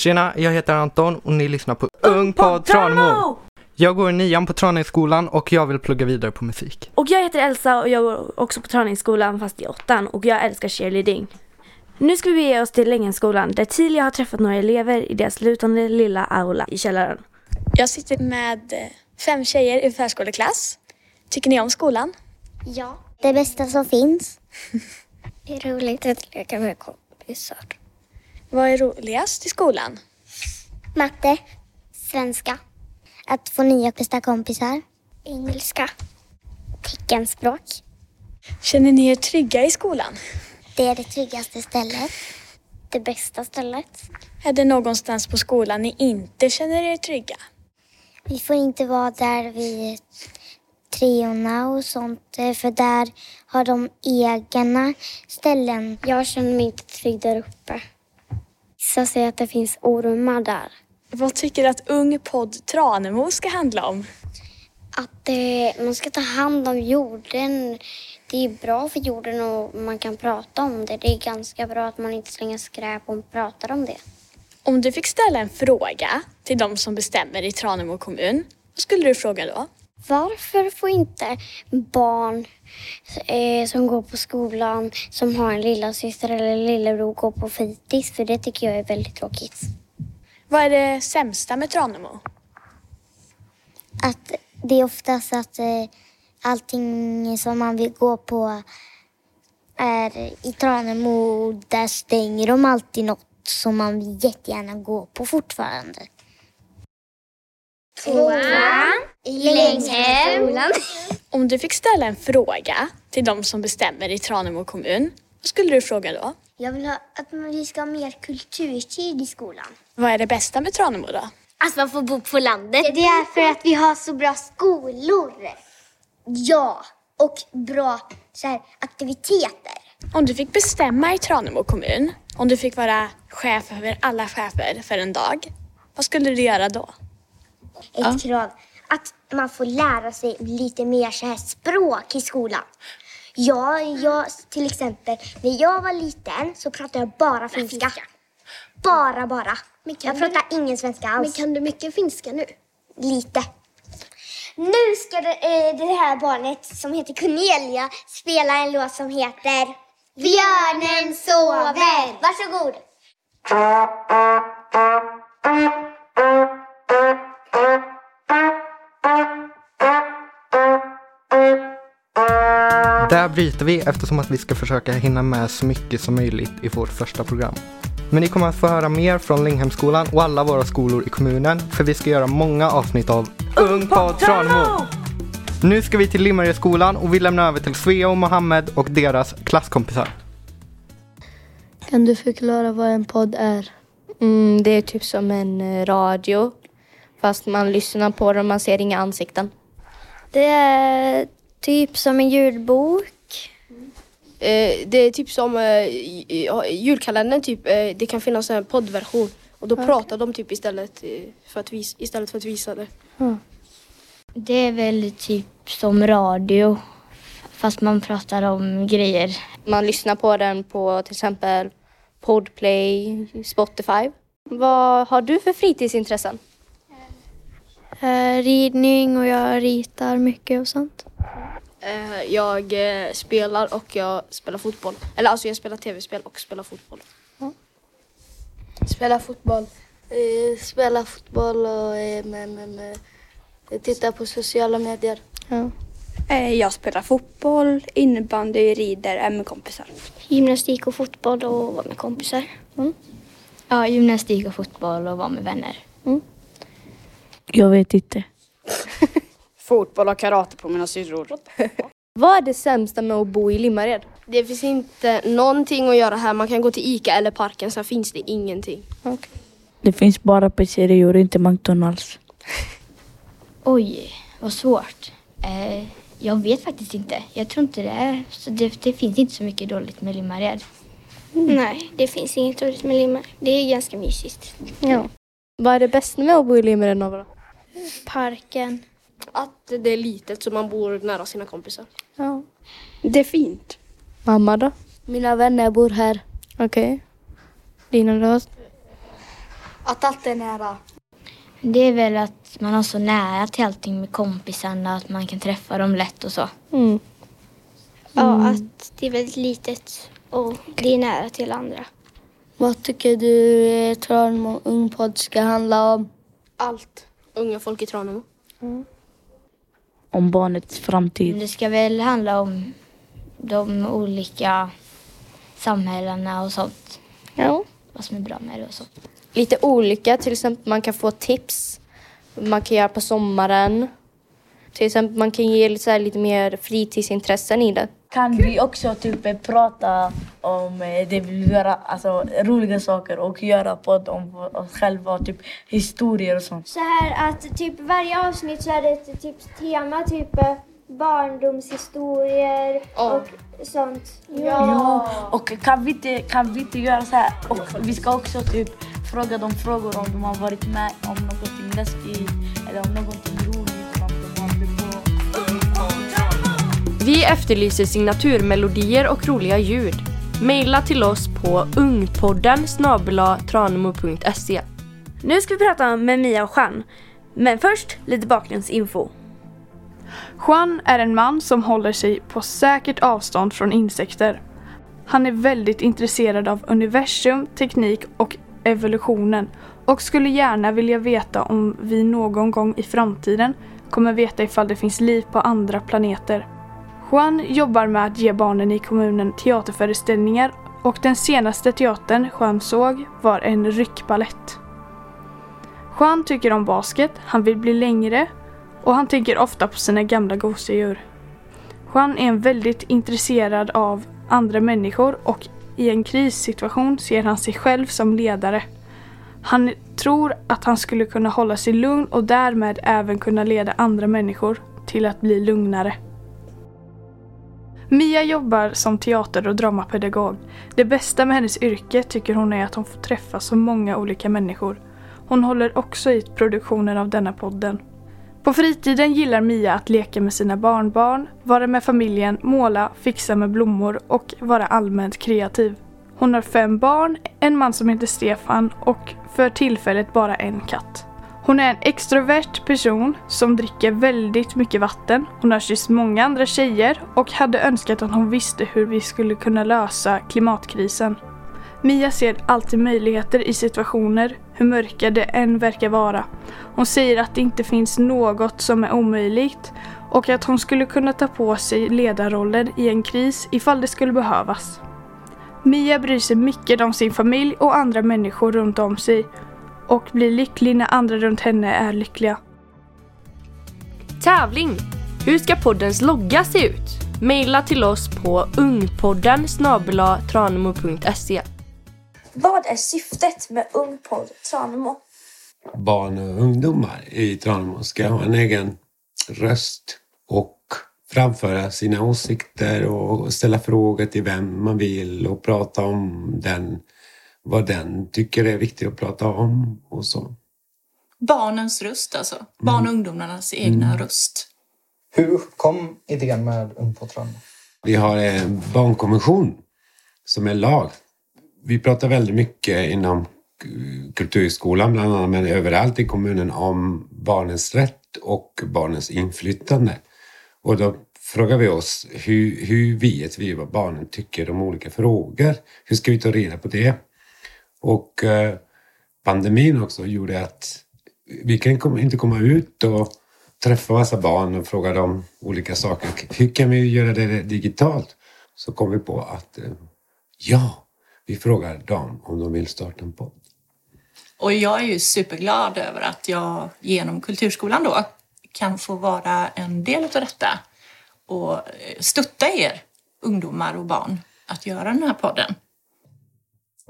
Tjena, jag heter Anton och ni lyssnar på Ung på Tranemo. Jag går i nian på Tranängsskolan och jag vill plugga vidare på musik. Och jag heter Elsa och jag går också på träningsskolan fast i åttan och jag älskar cheerleading. Nu ska vi bege oss till Längenskolan där Tilia har träffat några elever i deras lutande lilla aula i källaren. Jag sitter med eh, fem tjejer i förskoleklass. Tycker ni om skolan? Ja. Det bästa som finns. det är roligt att leka med kompisar. Vad är roligast i skolan? Matte. Svenska. Att få nya bästa kompisar. Engelska. Teckenspråk. Känner ni er trygga i skolan? Det är det tryggaste stället. Det bästa stället. Är det någonstans på skolan ni inte känner er trygga? Vi får inte vara där vid treorna och sånt eh, för där har de egna ställen. Jag känner mig inte trygg där uppe. Vissa säger att det finns ormar där. Vad tycker du att Ung podd Tranemo ska handla om? Att eh, man ska ta hand om jorden. Det är bra för jorden och man kan prata om det. Det är ganska bra att man inte slänger skräp och pratar om det. Om du fick ställa en fråga till de som bestämmer i Tranemo kommun, vad skulle du fråga då? Varför får inte barn eh, som går på skolan, som har en lilla syster eller lillebror gå på fritids? För det tycker jag är väldigt tråkigt. Vad är det sämsta med Tranemo? Att det är oftast att eh, allting som man vill gå på är i Tranemo, där stänger de alltid något som man vill jättegärna gå på fortfarande. Tvåan i Länghem. Om du fick ställa en fråga till de som bestämmer i Tranemo kommun, vad skulle du fråga då? Jag vill ha, att vi ska ha mer kulturtid i skolan. Vad är det bästa med Tranemo då? Att man får bo på landet. Det är för att vi har så bra skolor. Ja, och bra så här, aktiviteter. Om du fick bestämma i Tranemo kommun, om du fick vara chef över alla chefer för en dag, vad skulle du göra då? Ett krav att man får lära sig lite mer så här språk i skolan. Ja, jag till exempel, när jag var liten så pratade jag bara finska. Bara, bara. Jag pratar ingen svenska alls. Men kan du mycket finska nu? Lite. Nu ska det, eh, det här barnet som heter Cornelia spela en låt som heter Björnen sover. Varsågod. Där bryter vi eftersom att vi ska försöka hinna med så mycket som möjligt i vårt första program. Men ni kommer att få höra mer från Länghemskolan och alla våra skolor i kommunen för vi ska göra många avsnitt av Ung på Tranemo! Nu ska vi till Limmarödsskolan och vi lämnar över till Svea och Mohammed och deras klasskompisar. Kan du förklara vad en podd är? Mm, det är typ som en eh, radio. Fast man lyssnar på den och man ser inga ansikten. Det är typ som en ljudbok. Eh, det är typ som eh, julkalendern, typ, eh, det kan finnas en poddversion. Och då pratar de typ istället, eh, för att vis- istället för att visa det. Det är väl typ som radio. Fast man pratar om grejer. Man lyssnar på den på till exempel Podplay, Spotify. Vad har du för fritidsintressen? Eh, ridning och jag ritar mycket och sånt. Eh, jag eh, spelar och jag spelar fotboll. Eller alltså jag spelar tv-spel och spelar fotboll. Spela fotboll. Eh, spela fotboll och eh, men, men, eh, titta på sociala medier. Eh, Jag spelar fotboll, innebandy, rider, är med kompisar. Gymnastik och fotboll och vara med kompisar. Ja, gymnastik och fotboll och vara med vänner. Jag vet inte. Fotboll och karate på mina syrror. Vad är det sämsta med att bo i Limmared? Det finns inte någonting att göra här. Man kan gå till Ica eller parken, sen finns det ingenting. Det finns bara pizzerior, inte McDonalds. Oj, vad svårt. Eh, jag vet faktiskt inte. Jag tror inte det är. Så det, det finns inte så mycket dåligt med Limmared. Nej, det finns inget roligt med limmar. Det är ganska mysigt. Ja. Vad är det bästa med att bo i Limmared Nova? Parken. Att det är litet så man bor nära sina kompisar. Ja. Det är fint. Mamma då? Mina vänner bor här. Okej. Dina då? Att allt är nära. Det är väl att man har så nära till allting med kompisarna, att man kan träffa dem lätt och så. Ja, att det är väldigt litet och det är nära till andra. Vad tycker du eh, Tranemo Ungpodd ska handla om? Allt. Unga folk i Tranemo. Om barnets framtid. Det ska väl handla om de olika samhällena och sånt. Ja. Vad som är bra med det och så. Lite olika, till exempel man kan få tips. Man kan göra på sommaren. Till exempel man kan ge lite, så här, lite mer fritidsintressen i det. Kan vi också typ prata om eh, det vi vill göra, alltså roliga saker och göra podd om oss själva, typ historier och sånt. Så här att typ varje avsnitt så är det ett typ tema, typ eh, barndomshistorier och sånt. Ja. Och kan vi, inte, kan vi inte göra så här? Och vi ska också typ fråga dem frågor om de har varit med om någonting läskigt eller om någonting Vi efterlyser signaturmelodier och roliga ljud. Maila till oss på ungpodden tranemo.se. Nu ska vi prata med Mia och Jean. Men först lite bakgrundsinfo. Juan är en man som håller sig på säkert avstånd från insekter. Han är väldigt intresserad av universum, teknik och evolutionen och skulle gärna vilja veta om vi någon gång i framtiden kommer veta ifall det finns liv på andra planeter. Juan jobbar med att ge barnen i kommunen teaterföreställningar och den senaste teatern Juan såg var en ryckbalett. Juan tycker om basket, han vill bli längre och han tänker ofta på sina gamla gosedjur. Juan är väldigt intresserad av andra människor och i en krissituation ser han sig själv som ledare. Han tror att han skulle kunna hålla sig lugn och därmed även kunna leda andra människor till att bli lugnare. Mia jobbar som teater och dramapedagog. Det bästa med hennes yrke tycker hon är att hon får träffa så många olika människor. Hon håller också i produktionen av denna podden. På fritiden gillar Mia att leka med sina barnbarn, vara med familjen, måla, fixa med blommor och vara allmänt kreativ. Hon har fem barn, en man som heter Stefan och för tillfället bara en katt. Hon är en extrovert person som dricker väldigt mycket vatten. Hon har kysst många andra tjejer och hade önskat att hon visste hur vi skulle kunna lösa klimatkrisen. Mia ser alltid möjligheter i situationer, hur mörka det än verkar vara. Hon säger att det inte finns något som är omöjligt och att hon skulle kunna ta på sig ledarrollen i en kris ifall det skulle behövas. Mia bryr sig mycket om sin familj och andra människor runt om sig och blir lycklig när andra runt henne är lyckliga. Tävling! Hur ska poddens logga se ut? Maila till oss på ungpodden tranemo.se. Vad är syftet med Ungpodd Tranemo? barn och ungdomar i Tranemo ska ha en egen röst och framföra sina åsikter och ställa frågor till vem man vill och prata om den, vad den tycker är viktigt att prata om och så. Barnens röst alltså. Barn och ungdomarnas egna röst. Hur uppkom idén med Ung på Tranemo? Vi har en barnkonvention som är lag. Vi pratar väldigt mycket inom kulturskolan bland annat, men överallt i kommunen om barnens rätt och barnens inflytande. Och då frågar vi oss, hur, hur vet vi vad barnen tycker om olika frågor? Hur ska vi ta reda på det? Och eh, pandemin också gjorde att vi kan inte komma ut och träffa massa barn och fråga dem olika saker. Hur kan vi göra det digitalt? Så kom vi på att eh, ja, vi frågar dem om de vill starta en podd. Och jag är ju superglad över att jag genom kulturskolan då kan få vara en del av detta och eh, stötta er ungdomar och barn att göra den här podden.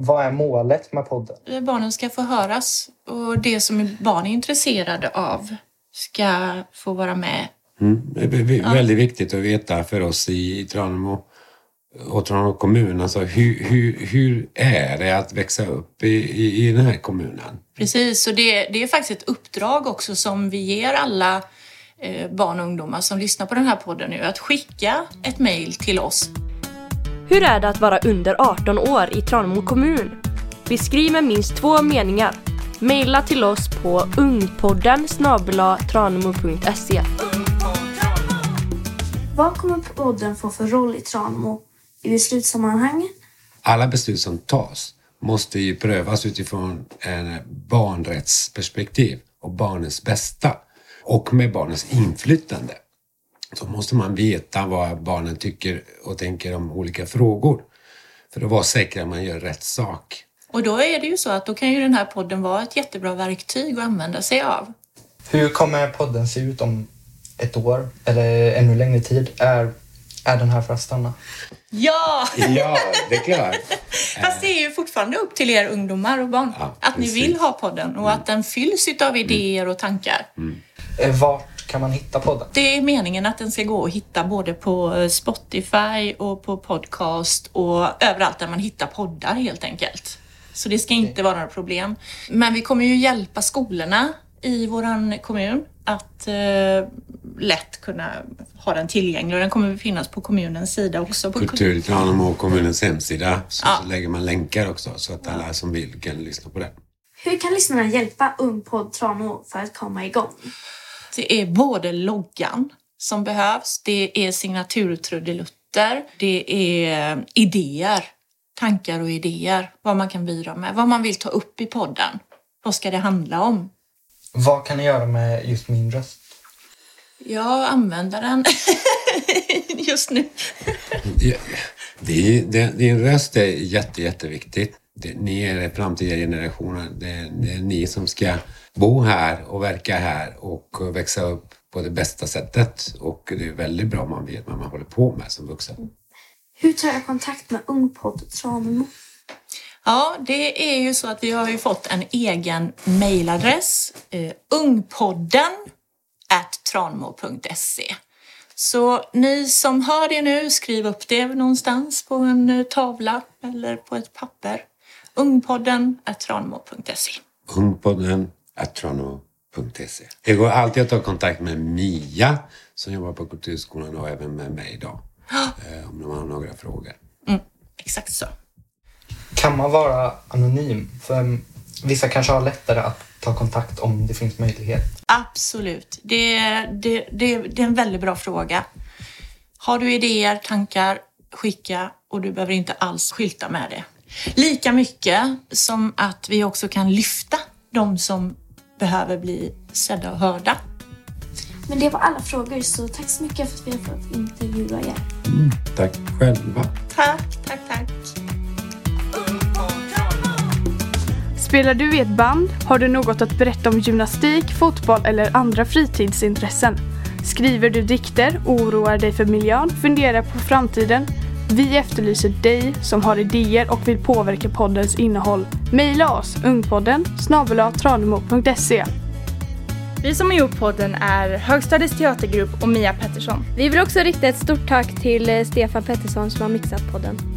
Vad är målet med podden? Barnen ska få höras och det som barn är intresserade av ska få vara med. Mm. Det är väldigt viktigt att veta för oss i Tranemo och Tranemo kommun, alltså hur, hur, hur är det att växa upp i, i, i den här kommunen? Precis, och det, det är faktiskt ett uppdrag också som vi ger alla eh, barn och ungdomar som lyssnar på den här podden nu, att skicka ett mejl till oss. Hur är det att vara under 18 år i Tranemo kommun? Beskriv med minst två meningar. Maila till oss på ungpodden tranemo.se. Vad kommer podden få för roll i Tranemo i beslutssammanhang? Alla beslut som tas måste ju prövas utifrån en barnrättsperspektiv och barnens bästa och med barnens inflytande. Så måste man veta vad barnen tycker och tänker om olika frågor för att vara säker att man gör rätt sak. Och då är det ju så att då kan ju den här podden vara ett jättebra verktyg att använda sig av. Hur kommer podden se ut om ett år eller ännu längre tid? Är, är den här för att stanna? Ja! Ja, det är klart. Fast det är ju fortfarande upp till er ungdomar och barn. att ni vill ha podden och att den fylls av idéer och tankar. Eh, Vart kan man hitta podden? Det är meningen att den ska gå att hitta både på eh, Spotify och på podcast och överallt där man hittar poddar helt enkelt. Så det ska inte vara några problem. Men vi kommer ju hjälpa skolorna i våran kommun att eh, lätt kunna ha den tillgänglig och den kommer finnas på kommunens sida också. På Kultur i Tranemo och kommunens hemsida så, Ja. så lägger man länkar också så att alla som vill kan lyssna på det. Hur kan lyssnarna hjälpa Ung Podd Tranemo för att komma igång? Det är både loggan som behövs, det är signaturtrudelutter, det är idéer, tankar och idéer, vad man kan bidra med, vad man vill ta upp i podden. Vad ska det handla om? Vad kan ni göra med just min röst? Jag använder den just nu. Det det, din röst är jätte, jätteviktigt. Det, ni är den framtida generationen. Det, är- det är ni som ska bo här och verka här och växa upp på det bästa sättet. Och det är väldigt bra om man vet vad man håller på med som vuxen. Hur tar jag kontakt med Ung Podd Tranemo? Ja, det är ju så att vi har ju fått en egen mejladress, eh, ungpodden tranmo.se. Så ni som hör det nu, skriv upp det någonstans på en eh, tavla eller på ett papper. Ungpodden at tranmo.se. Ungpodden atrono.se. Det går alltid att ta kontakt med Mia som jobbar på Kulturskolan och även med mig idag. Eh, om man har några frågor. Mm, exakt så. Kan man vara anonym? För vissa kanske har lättare att ta kontakt om det finns möjlighet. Absolut. Det, det, det, det är en väldigt bra fråga. Har du idéer, tankar, skicka och du behöver inte alls skylta med det. Lika mycket som att vi också kan lyfta de som behöver bli sedda och hörda. Men det var alla frågor så tack så mycket för att vi har fått intervjua er. Tack själva. Tack, tack, tack. Spelar du i ett band? Har du något att berätta om gymnastik, fotboll eller andra fritidsintressen? Skriver du dikter, oroar dig för miljön, funderar på framtiden? Vi efterlyser dig som har idéer och vill påverka poddens innehåll. Maila oss ungpodden snabel-tranemo.se Vi som har gjort podden är Högstadiets teatergrupp och Mia Pettersson. Vi vill också rikta ett stort tack till eh, Stefan Pettersson som har mixat podden.